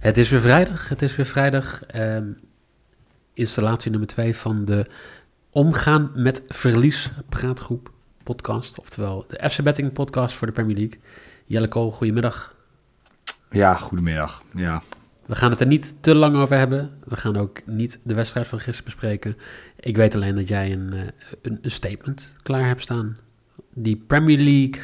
Het is weer vrijdag. Het is weer vrijdag. Ehm, installatie nummer 2 van de Omgaan met Verlies praatgroep podcast. Oftewel de FC Betting podcast voor de Premier League. Jelle Kool, goedemiddag. Ja, goedemiddag. Ja. We gaan het er niet te lang over hebben. We gaan ook niet de wedstrijd van gisteren bespreken. Ik weet alleen dat jij een, eh, een, een statement klaar hebt staan. Die Premier League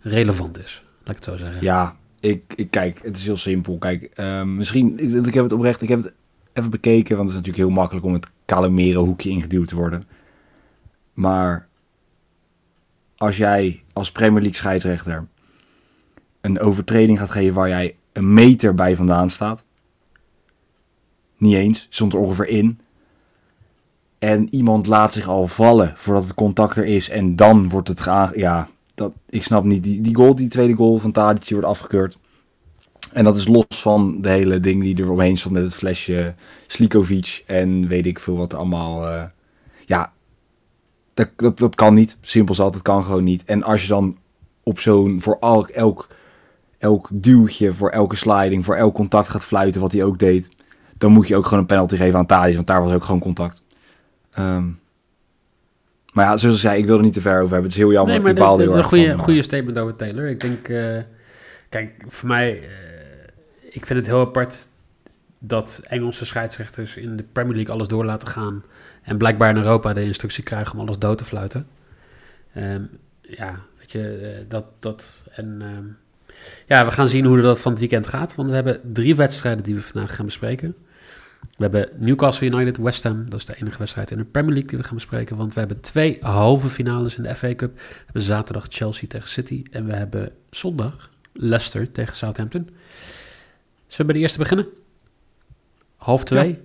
relevant is. Laat ik het zo zeggen. Ja, ik, kijk, het is heel simpel. Kijk, ehm, misschien, ik, heb het oprecht, ik heb het even bekeken, want het is natuurlijk heel makkelijk om het Calimero hoekje ingeduwd te worden. Maar als jij als Premier League scheidsrechter een overtreding gaat geven waar jij een meter bij vandaan staat, niet eens, stond er ongeveer in, en iemand laat zich al vallen voordat het contact er is en dan wordt het ja, dat, ik snap niet, die, die goal, die tweede goal van Tadic wordt afgekeurd. En dat is los van de hele ding die er omheen stond met het flesje Slikovic en weet ik veel wat allemaal. Uh, ja, dat, dat, dat kan niet. Simpel zat, het kan gewoon niet. En als je dan op zo'n, voor elk, elk, elk duwtje, voor elke sliding, voor elk contact gaat fluiten, wat hij ook deed, dan moet je ook gewoon een penalty geven aan Tadic, want daar was ook gewoon contact. Um, maar ja, zoals ik zei, ik wil er niet te ver over hebben. Het is heel jammer. Nee, maar ik baal dit, heel is een goede, van, goede statement over Taylor. Ik denk, uh, kijk, voor mij, uh, ik vind het heel apart dat Engelse scheidsrechters in de Premier League alles door laten gaan. En blijkbaar in Europa de instructie krijgen om alles dood te fluiten. Um, ja, weet je, uh, dat, dat, en um, ja, we gaan zien hoe dat van het weekend gaat. Want we hebben drie wedstrijden die we vandaag gaan bespreken. We hebben Newcastle United, West Ham. Dat is de enige wedstrijd in de Premier League die we gaan bespreken. Want we hebben twee halve finales in de FA Cup. We hebben zaterdag Chelsea tegen City. En we hebben zondag Leicester tegen Southampton. Zullen we bij de eerste beginnen? Half twee. Ja.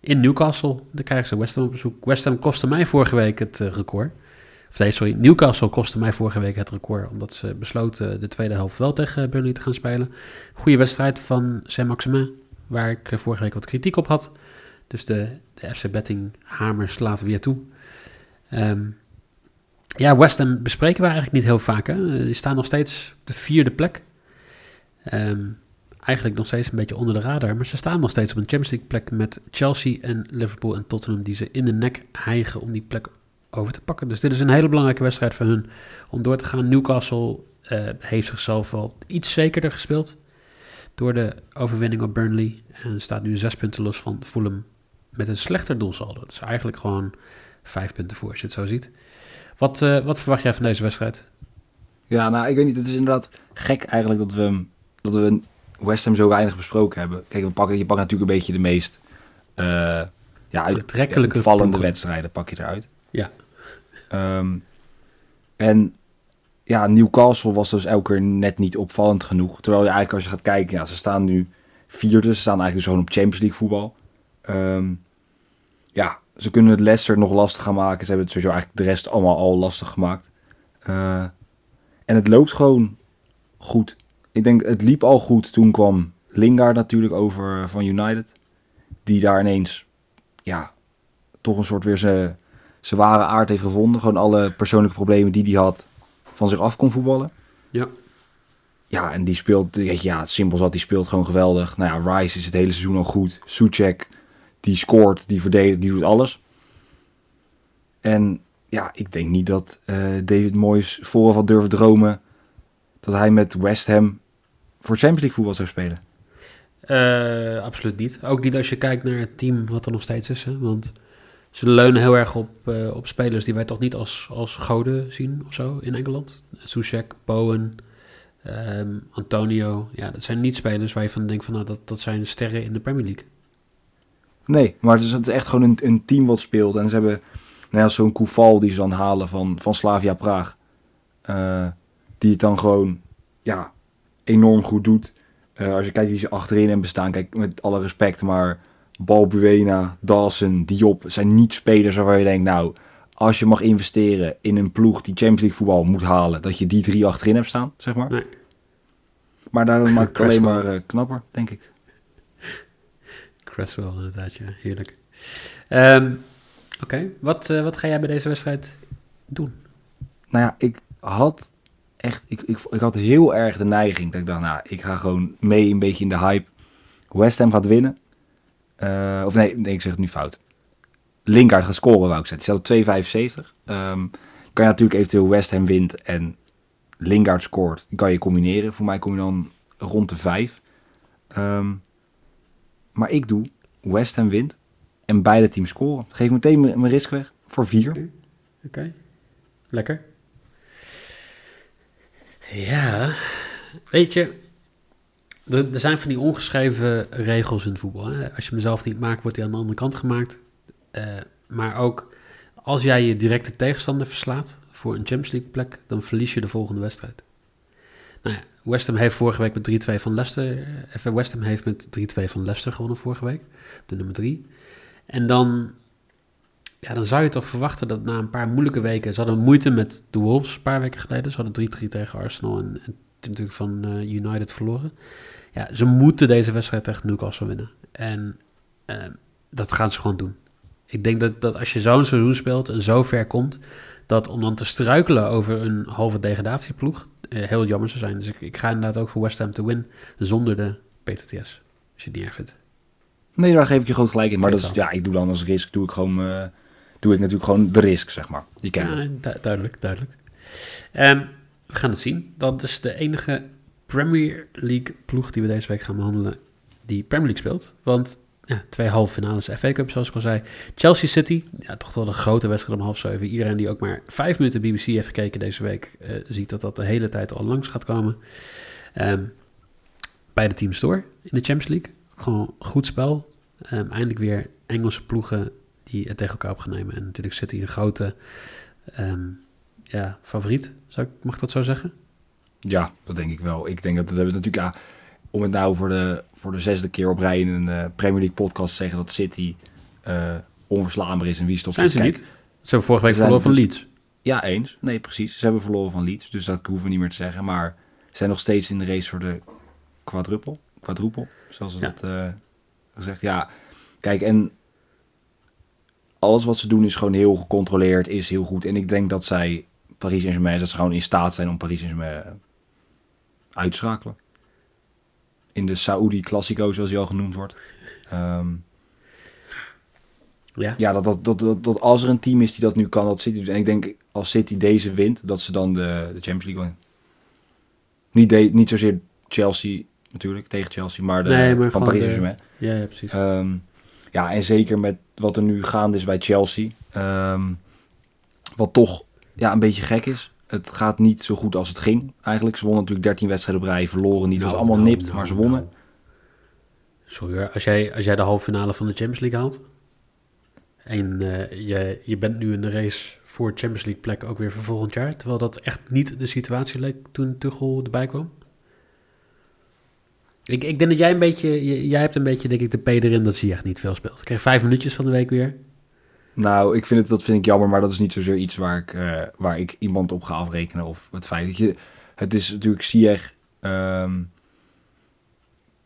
In Newcastle. Dan krijgen ze West Ham op bezoek. West Ham kostte mij vorige week het uh, record. Of nee, sorry. Newcastle kostte mij vorige week het record. Omdat ze besloten de tweede helft wel tegen Burnley te gaan spelen. Goede wedstrijd van Saint-Maximin waar ik vorige week wat kritiek op had. Dus de, de FC Betting hamer slaat weer toe. Um, ja, West Ham bespreken we eigenlijk niet heel vaak. Hè? Die staan nog steeds op de vierde plek. Um, eigenlijk nog steeds een beetje onder de radar. Maar ze staan nog steeds op een Champions League plek met Chelsea en Liverpool en Tottenham... die ze in de nek hijgen om die plek over te pakken. Dus dit is een hele belangrijke wedstrijd voor hun om door te gaan. Newcastle uh, heeft zichzelf wel iets zekerder gespeeld door de overwinning op Burnley. En staat nu zes punten los van Fulham met een slechter doelsaldo. Dat is eigenlijk gewoon vijf punten voor als je het zo ziet. Wat, uh, wat verwacht jij van deze wedstrijd? Ja, nou, ik weet niet. Het is inderdaad gek eigenlijk dat we, dat we West Ham zo weinig besproken hebben. Kijk, we pakken, je pakt natuurlijk een beetje de meest uh, ja, vallende wedstrijden pak je eruit. Ja. Um, en ja, Newcastle was dus elke keer net niet opvallend genoeg. Terwijl je eigenlijk als je gaat kijken, ja, ze staan nu vierde. Ze staan eigenlijk gewoon op Champions League voetbal. Um, ja, ze kunnen het Leicester nog lastig gaan maken. Ze hebben het sowieso eigenlijk de rest allemaal al lastig gemaakt. Uh, en het loopt gewoon goed. Ik denk, het liep al goed. Toen kwam Lingard natuurlijk over van United. Die daar ineens, ja, toch een soort weer zijn ware aard heeft gevonden. Gewoon alle persoonlijke problemen die hij had, van zich af kon voetballen. Ja. Ja, en die speelt, weet je, ja, simpel zat, die speelt gewoon geweldig. Nou ja, Rice is het hele seizoen al goed. Suchek, die scoort, die verdedigt, die doet alles. En ja, ik denk niet dat uh, David Moyes vooraf had durven dromen dat hij met West Ham voor Champions League voetbal zou spelen. Uh, absoluut niet. Ook niet als je kijkt naar het team wat er nog steeds is. Hè? Want ze leunen heel erg op, uh, op spelers die wij toch niet als, als goden zien of zo in Engeland. Sushek, Bowen, um, Antonio. Ja, dat zijn niet spelers waar je van denkt van nou, dat, dat zijn sterren in de Premier League. Nee, maar het is, het is echt gewoon een, een team wat speelt. En ze hebben Net als zo'n Koeval die ze dan halen van, van Slavia Praag. Eh, die het dan gewoon ja, enorm goed doet. Eh, als je kijkt wie ze achterin hebben bestaan, kijk met alle respect, maar Balbuena, Dawson, Diop zijn niet spelers waarvan je denkt, nou, als je mag investeren in een ploeg die Champions League voetbal moet halen, dat je die drie achterin hebt staan, zeg maar. Nee. Maar daar maakt het alleen maar eh, knapper, denk ik. Cresswell inderdaad, ja. Heerlijk. Ehm, Oké, wat, eh, wat ga jij bij deze wedstrijd doen? Nou ja, ik had echt, ik, ik, ik had heel erg de neiging dat ik dacht, nou, ik ga gewoon mee een beetje in de hype. West Ham gaat winnen. Eh, of nee, nee, ik zeg het nu fout. Lingard gaat scoren, wou ik zeggen. Die staat op 2,75. Ehm kan je natuurlijk eventueel West Ham wint en Lingard scoort. Kan je combineren. Voor mij kom je dan rond de 5. Ehm, maar ik doe West Ham wint en beide teams scoren. Geef meteen mijn mijn risk weg voor 4. Oké, lekker. Ja, weet je, er, er zijn van die ongeschreven regels in het voetbal. Hè? Als je hem zelf niet maakt, wordt hij aan de andere kant gemaakt. Eh, maar ook als jij je directe tegenstander verslaat voor een Champions League plek, dan verlies je de volgende wedstrijd. Nou ja, West Ham heeft vorige week met 3-2 van Leicester. eh, Even West Ham heeft met 3-2 van Leicester gewonnen vorige week, de nummer 3. En dan ja, dan zou je toch verwachten dat na een paar moeilijke weken... Ze hadden moeite met de Wolves een paar weken geleden. Ze hadden 3-3 tegen Arsenal en, en natuurlijk van eh, United verloren. Ja, ze moeten deze wedstrijd tegen Newcastle winnen. En eh, dat gaan ze gewoon doen. Ik denk dat, dat als je zo'n seizoen speelt en zo ver komt... dat om dan te struikelen over een halve degradatieploeg... eh, heel jammer zou zijn. Dus ik, ik ga inderdaad ook voor West Ham te win zonder de PTTS. Als je het niet erg vindt. Nee, daar geef ik je groot gelijk in. Maar dat is, ja, ik doe dan als risk, doe ik gewoon, eh, doe ik natuurlijk gewoon de risk, zeg maar. Die kennen. Ja, du- duidelijk, duidelijk. Ehm, we gaan het zien. Dat is de enige Premier League ploeg die we deze week gaan behandelen die Premier League speelt. Want ja, twee halve finales FA Cup, zoals ik al zei. Chelsea City, ja, toch wel een grote wedstrijd om half zeven. Iedereen die ook maar vijf minuten BBC heeft gekeken deze week, eh, ziet dat dat de hele tijd al langs gaat komen. Ehm, beide teams door in de Champions League. Gewoon goed spel. Ehm, eindelijk weer Engelse ploegen die het tegen elkaar op gaan nemen. En natuurlijk City een grote ehm, ja, favoriet, zou ik, mag ik dat zo zeggen? Ja, dat denk ik wel. Ik denk dat we natuurlijk, ja, om het nou voor de, voor de zesde keer op rij in een eh, Premier League podcast te zeggen dat City eh, onverslaanbaar is en wie stopt Zijn ze Kijk, niet? Ze hebben vorige week verloren van Leeds. Ja, eens. Nee, precies. Ze hebben verloren van Leeds, dus dat hoeven we niet meer te zeggen. Maar ze zijn nog steeds in de race voor de quadruppel, quadruppel, zoals ze Ja. dat eh, gezegd. Ja, kijk, en alles wat ze doen is gewoon heel gecontroleerd, is heel goed. En ik denk dat zij Paris Saint-Germain, dat ze gewoon in staat zijn om Paris Saint-Germain uit te schakelen. In de Saudi Classico, zoals hij al genoemd wordt. Ehm, Ja. ja, dat, dat, dat, dat, dat als er een team is die dat nu kan, dat City doet. En ik denk, als City deze wint, dat ze dan de, de Champions League winnen. Niet, de, niet zozeer Chelsea natuurlijk, tegen Chelsea, maar, de, Nee, maar van Paris Saint-Germain. Ja, ja, precies. Ehm, ja, en zeker met wat er nu gaande is bij Chelsea. ehm, wat toch ja, een beetje gek is. Het gaat niet zo goed als het ging eigenlijk. Ze wonnen natuurlijk 13 wedstrijden op rij, verloren niet. Het was Nou, allemaal nou, nipt, nou, maar ze wonnen. Sorry hoor, als jij, als jij de halve finale van de Champions League haalt... en eh, je, je bent nu in de race voor Champions League plek ook weer voor volgend jaar... terwijl dat echt niet de situatie leek toen Tuchel erbij kwam... Ik, ik denk dat jij een beetje, jij hebt een beetje, denk ik, de P erin dat zie echt niet veel speelt. Ik kreeg vijf minuutjes van de week weer. Nou, ik vind het, dat vind ik jammer, maar dat is niet zozeer iets waar ik, eh, waar ik iemand op ga afrekenen. Of het feit dat je. Het is natuurlijk Ziyech. ehm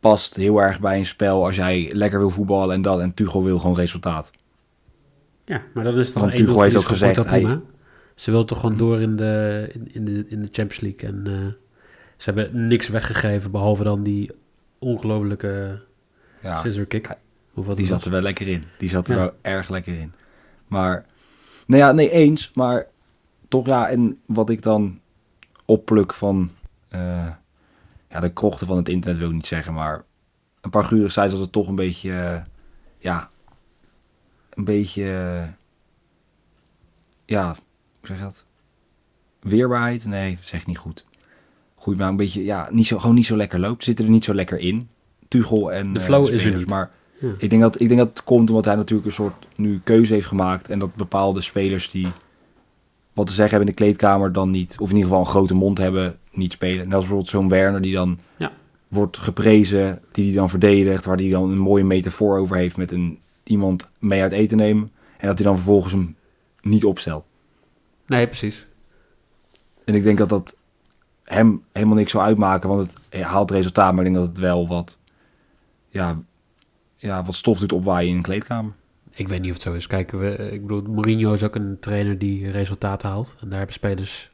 past heel erg bij een spel als jij lekker wil voetballen en dat. En Tuchel wil gewoon resultaat. Ja, maar dat is toch Want een Tuchel heeft ook gezegd, hij- prima. Ze wil toch gewoon door in de, in, in de, in de Champions League. En eh, ze hebben niks weggegeven, behalve dan die ongelofelijke Ja, scissor kick. Hoeveel die dat zat er wel lekker in. Die zat er Ja. wel erg lekker in. Maar, nou ja, nee, eens. Maar toch ja, en wat ik dan oppluk van eh, ja, de krochten van het internet wil ik niet zeggen, maar een paar guren zei dat het toch een beetje, eh, ja, een beetje, eh, ja, hoe zeg je dat? Weerbaarheid? Nee, zeg niet goed. Goed, maar een beetje, ja, niet zo, gewoon niet zo lekker loopt. Zitten er niet zo lekker in. Tuchel en De flow is er niet. Maar Ja. Ik, denk dat, ik denk dat het komt omdat hij natuurlijk een soort nu keuze heeft gemaakt. En dat bepaalde spelers die wat te zeggen hebben in de kleedkamer dan niet. Of in ieder geval een grote mond hebben, niet spelen. Net als bijvoorbeeld zo'n Werner die dan Ja. wordt geprezen. Die die dan verdedigt. Waar die dan een mooie metafoor over heeft met een, iemand mee uit eten nemen. En dat hij dan vervolgens hem niet opstelt. Nee, precies. En ik denk dat dat hem helemaal niks zou uitmaken, want het haalt resultaat. Maar ik denk dat het wel wat, ja, ja, wat stof doet opwaaien in een kleedkamer. Ik weet niet of het zo is. Kijk, we, ik bedoel, Mourinho is ook een trainer die resultaten haalt. En daar hebben spelers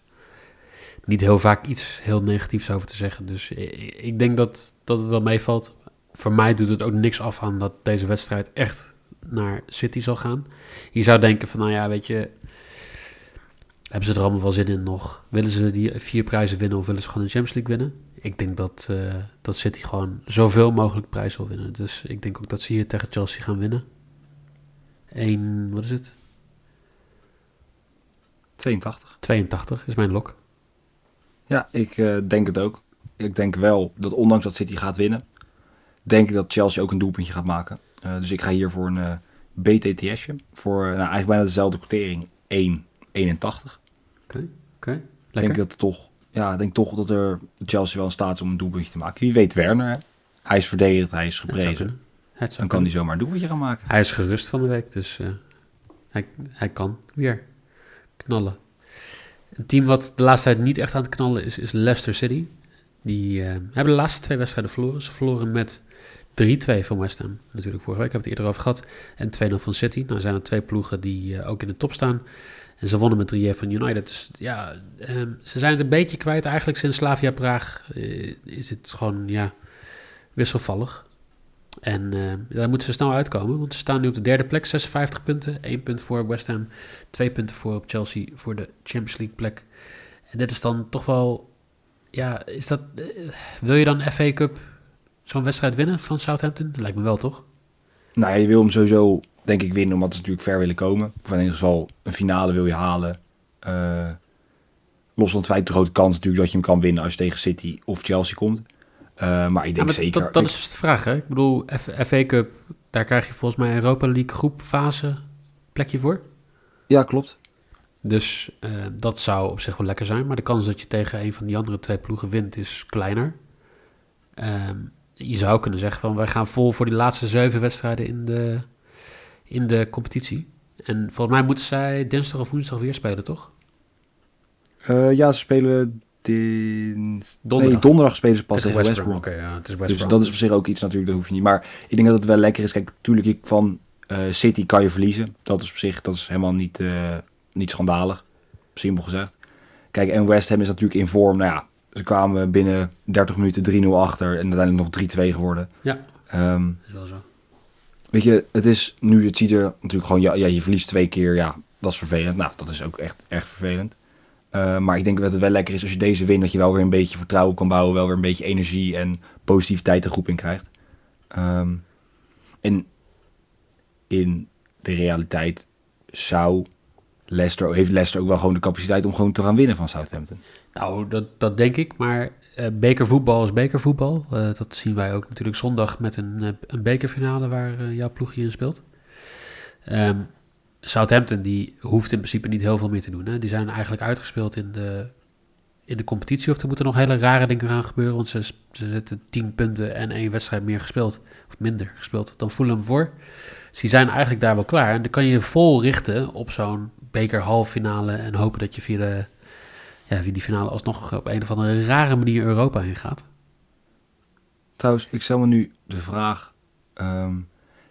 niet heel vaak iets heel negatiefs over te zeggen. Dus ik, ik denk dat, dat het wel meevalt. Voor mij doet het ook niks af aan dat deze wedstrijd echt naar City zal gaan. Je zou denken van, nou ja, weet je... Hebben ze er allemaal wel zin in nog? Willen ze die vier prijzen winnen of willen ze gewoon de Champions League winnen? Ik denk dat, eh, dat City gewoon zoveel mogelijk prijs wil winnen. Dus ik denk ook dat ze hier tegen Chelsea gaan winnen. 1, wat is het? 82. 82 is mijn lok. Ja, ik eh, denk het ook. Ik denk wel dat ondanks dat City gaat winnen, denk ik dat Chelsea ook een doelpuntje gaat maken. Eh, dus ik ga hier voor een eh, BTTS'je. Voor nou, eigenlijk bijna dezelfde quotering. 1,81. Oké, oké. Ik denk dat toch, ja, ik denk toch dat er Chelsea wel in staat is om een doelpuntje te maken. Wie weet Werner. hè? Hij is verdedigd, hij is geprezen. Dan kan kunnen. hij zomaar een doelpuntje gaan maken. Hij is gerust van de week, dus eh, hij, hij kan weer knallen. Een team wat de laatste tijd niet echt aan het knallen is, is Leicester City. Die eh, hebben de laatste twee wedstrijden verloren. Ze verloren met 3-2 van West Ham. Natuurlijk vorige week, hebben we het eerder over gehad. En 2-0 van City. Nou zijn er twee ploegen die eh, ook in de top staan. En ze wonnen met 3-1 van United. Dus ja, ehm, ze zijn het een beetje kwijt eigenlijk. Sinds Slavia Praag eh, is het gewoon, ja, wisselvallig. En eh, daar moeten ze snel uitkomen, want ze staan nu op de derde plek, 56 punten. 1 punt voor West Ham, 2 punten voor op Chelsea voor de Champions League plek. En dit is dan toch wel, ja, is dat, eh, wil je dan FA Cup zo'n wedstrijd winnen van Southampton? Dat lijkt me wel, toch? Nou je wil hem sowieso, denk ik, winnen, omdat ze natuurlijk ver willen komen. Of in ieder geval een finale wil je halen. Eh, los van het feit de grote kans natuurlijk dat je hem kan winnen als je tegen City of Chelsea komt. Eh, maar ik denk Ja, maar zeker... Dat, dat is dus de vraag, hè? Ik bedoel, F- FA Cup, daar krijg je volgens mij Europa League groepfase plekje voor. Ja, klopt. Dus eh, dat zou op zich wel lekker zijn. Maar de kans dat je tegen een van die andere twee ploegen wint is kleiner. Ehm, je zou kunnen zeggen van wij gaan vol voor die laatste zeven wedstrijden in de, in de competitie. En volgens mij moeten zij dinsdag of woensdag weer spelen, toch? Eh, ja, ze spelen dins... Donderdag. Nee, donderdag spelen ze pas tegen, West Brom. Oké, ja, het is West Dus Brom. dat is op zich ook iets natuurlijk, dat hoef je niet. Maar ik denk dat het wel lekker is. Kijk, natuurlijk ik van eh, City kan je verliezen. Dat is op zich, dat is helemaal niet, eh, niet schandalig. Simpel gezegd. Kijk, en West Ham is natuurlijk in vorm. Nou ja, ze kwamen binnen 30 minuten 3-0 achter en uiteindelijk nog 3-2 geworden. Ja. Ehm, Dat is wel zo. Weet je, het is nu, het ziet er natuurlijk gewoon, ja, ja, je verliest twee keer, ja, dat is vervelend. Nou, dat is ook echt, echt vervelend. Eh, maar ik denk dat het wel lekker is als je deze wint, dat je wel weer een beetje vertrouwen kan bouwen, wel weer een beetje energie en positiviteit de groep in krijgt. Ehm, en in de realiteit zou Leicester, heeft Leicester ook wel gewoon de capaciteit om gewoon te gaan winnen van Southampton. Nou, dat, dat denk ik. Maar eh, bekervoetbal is bekervoetbal. Eh, dat zien wij ook natuurlijk zondag met een, eh, een bekerfinale waar jouw ploegje in speelt. Ehm, Southampton die hoeft in principe niet heel veel meer te doen. Hè. Die zijn eigenlijk uitgespeeld in de, in de competitie. Of er moeten nog hele rare dingen gaan gebeuren. Want ze, ze zetten 10 punten en één wedstrijd meer gespeeld. Of minder gespeeld dan Fulham voor. Die zijn eigenlijk daar wel klaar. En dan kan je vol richten op zo'n bekerhalffinale. En hopen dat je via de ja, wie die finale alsnog op een of andere rare manier Europa in gaat. Trouwens, ik stel me nu de vraag, ehm,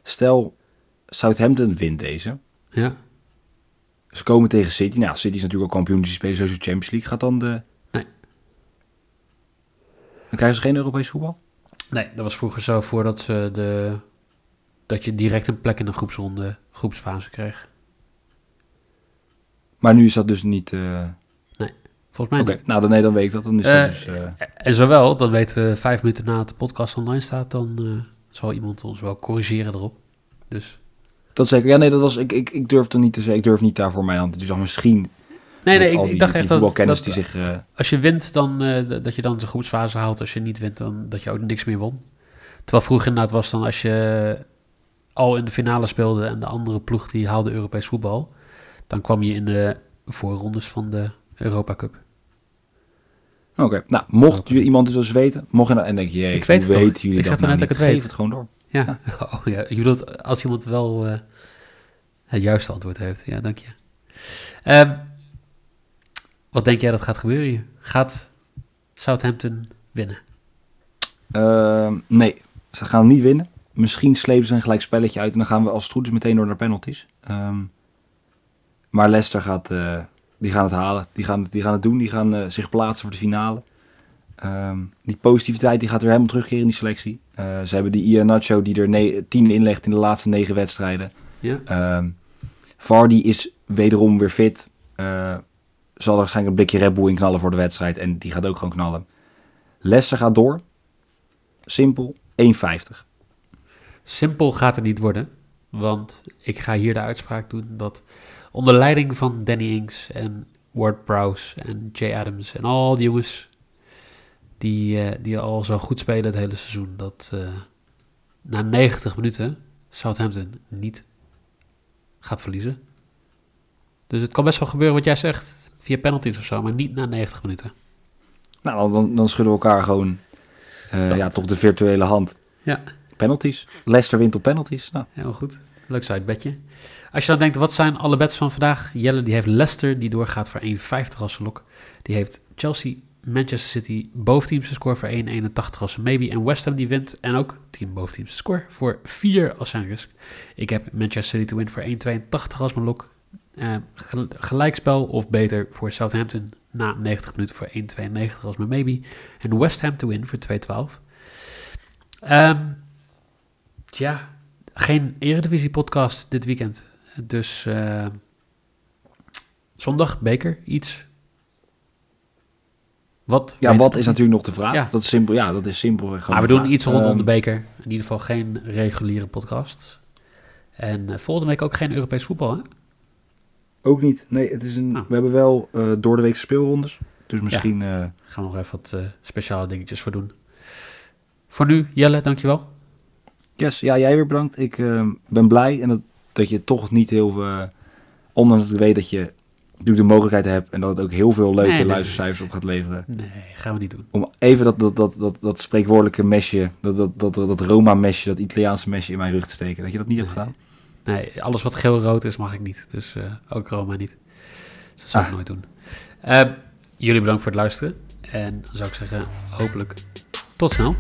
stel Southampton wint deze. Ja, Ze komen tegen City. Nou, City is natuurlijk ook kampioen, dus die spelen sowieso Champions League. Gaat dan de... Nee. Dan krijgen ze geen Europees voetbal? nee, dat was vroeger zo voordat ze de dat je direct een plek in de groepsronde, groepsfase kreeg. Maar nu is dat dus niet... eh, Volgens mij niet. nou dan, nee, dan weet ik dat. Dan is Eh, dat dus... eh, En zowel, dan weten we vijf minuten nadat de podcast online staat, dan eh, zal iemand ons wel corrigeren erop. Dus dat zeker. Ja, nee, dat was... Ik, ik, ik durf er niet te zeggen. Ik durf niet daarvoor mijn hand. Dus dan misschien... nee, nee, ik, die, ik dacht die echt dat, dat die zich... eh, als je wint, dan eh, dat je dan de groepsfase haalt. Als je niet wint, dan dat je ook niks meer won. Terwijl vroeger inderdaad was dan als je al in de finale speelde en de andere ploeg die haalde Europees voetbal, dan kwam je in de voorrondes van de Europa Cup. Oké, nou, mocht je iemand dus weten, mocht je nou, en denk je, Ik weet het weten jullie Ik zeg dat nou net dat ik het Geef weet. het gewoon door. Ja, oh, ja. je bedoelt als iemand wel eh, het juiste antwoord heeft. Ja, dank je. Ehm, wat denk jij dat gaat gebeuren hier? Gaat Southampton winnen? Ehm, nee, ze gaan niet winnen. Misschien slepen ze een gelijk spelletje uit en dan gaan we als het goed is meteen door naar penalties. Ehm, maar Leicester gaat, eh, die gaan het halen. Die gaan, het- die gaan het doen. Die gaan eh, zich plaatsen voor de finale. Ehm, die positiviteit die gaat weer helemaal terugkeren in die selectie. Eh, ze hebben die Ian Nacho die er ne- tien inlegt in de laatste negen wedstrijden. Ja? Ehm Vardy is wederom weer fit. Zal er waarschijnlijk een blikje Red Bull in knallen voor de wedstrijd. En die gaat ook gewoon knallen. Leicester gaat door. Simpel. 1,50. Simpel gaat het niet worden, want ik ga hier de uitspraak doen dat onder leiding van Danny Ings en Ward Prowse en Jay Adams en al die jongens die, eh, die al zo goed spelen het hele seizoen, dat eh, na 90 minuten Southampton niet gaat verliezen. Dus het kan best wel gebeuren wat jij zegt, via penalties of zo, maar niet na 90 minuten. Nou, dan- dan, schudden we elkaar gewoon Dat. ja, toch de virtuele hand. Ja. Penalties. Leicester wint op penalties. Nou, Helemaal goed. Leuk sidebedje. Als je dan denkt, wat zijn alle bets van vandaag? Jelle die heeft Leicester, die doorgaat voor 1,50 als lok. Die heeft Chelsea, Manchester City, boventeams te score voor 1,81 als maybe. En West Ham die wint en ook team boventeams te score voor 4 als zijn risk. Ik heb Manchester City to win voor 1,82 als mijn lok. Eh, gel- gelijkspel of beter voor Southampton na 90 minuten voor 1,92 als mijn maybe. En West Ham to win voor 2,12. Ehm tja, geen Eredivisie podcast dit weekend. Dus eh, zondag, beker, iets. Wat? ja, wat is natuurlijk nog de vraag. Ja. Dat is simpel. Ja, dat is simpel. Maar we doen vraag. iets rondom Ehm, de beker. In ieder geval geen reguliere podcast. En eh, volgende week ook geen Europees voetbal, hè? Ook niet. Nee, het is een, Nou. we hebben wel eh, door de week speelrondes. Dus misschien... Gaan we nog even wat speciale dingetjes voor doen. Voor nu, Jelle, dankjewel. Yes, ja, jij weer bedankt. Ik eh, ben blij en dat, dat je toch niet heel... eh ondanks dat ik weet dat je natuurlijk de mogelijkheid hebt... en dat het ook heel veel leuke Nee, nee, luistercijfers op gaat leveren... Nee, gaan we niet doen. om even dat, dat, dat, dat, dat spreekwoordelijke mesje... dat, dat, dat, dat, Roma-mesje, dat Italiaanse mesje in mijn rug te steken. Dat je dat niet hebt gedaan. Nee, alles wat geel-rood is mag ik niet. Dus eh, ook Roma niet. Dus dat zou ik Ah. nooit doen. Eh, jullie bedankt voor het luisteren. En dan zou ik zeggen, hopelijk tot snel.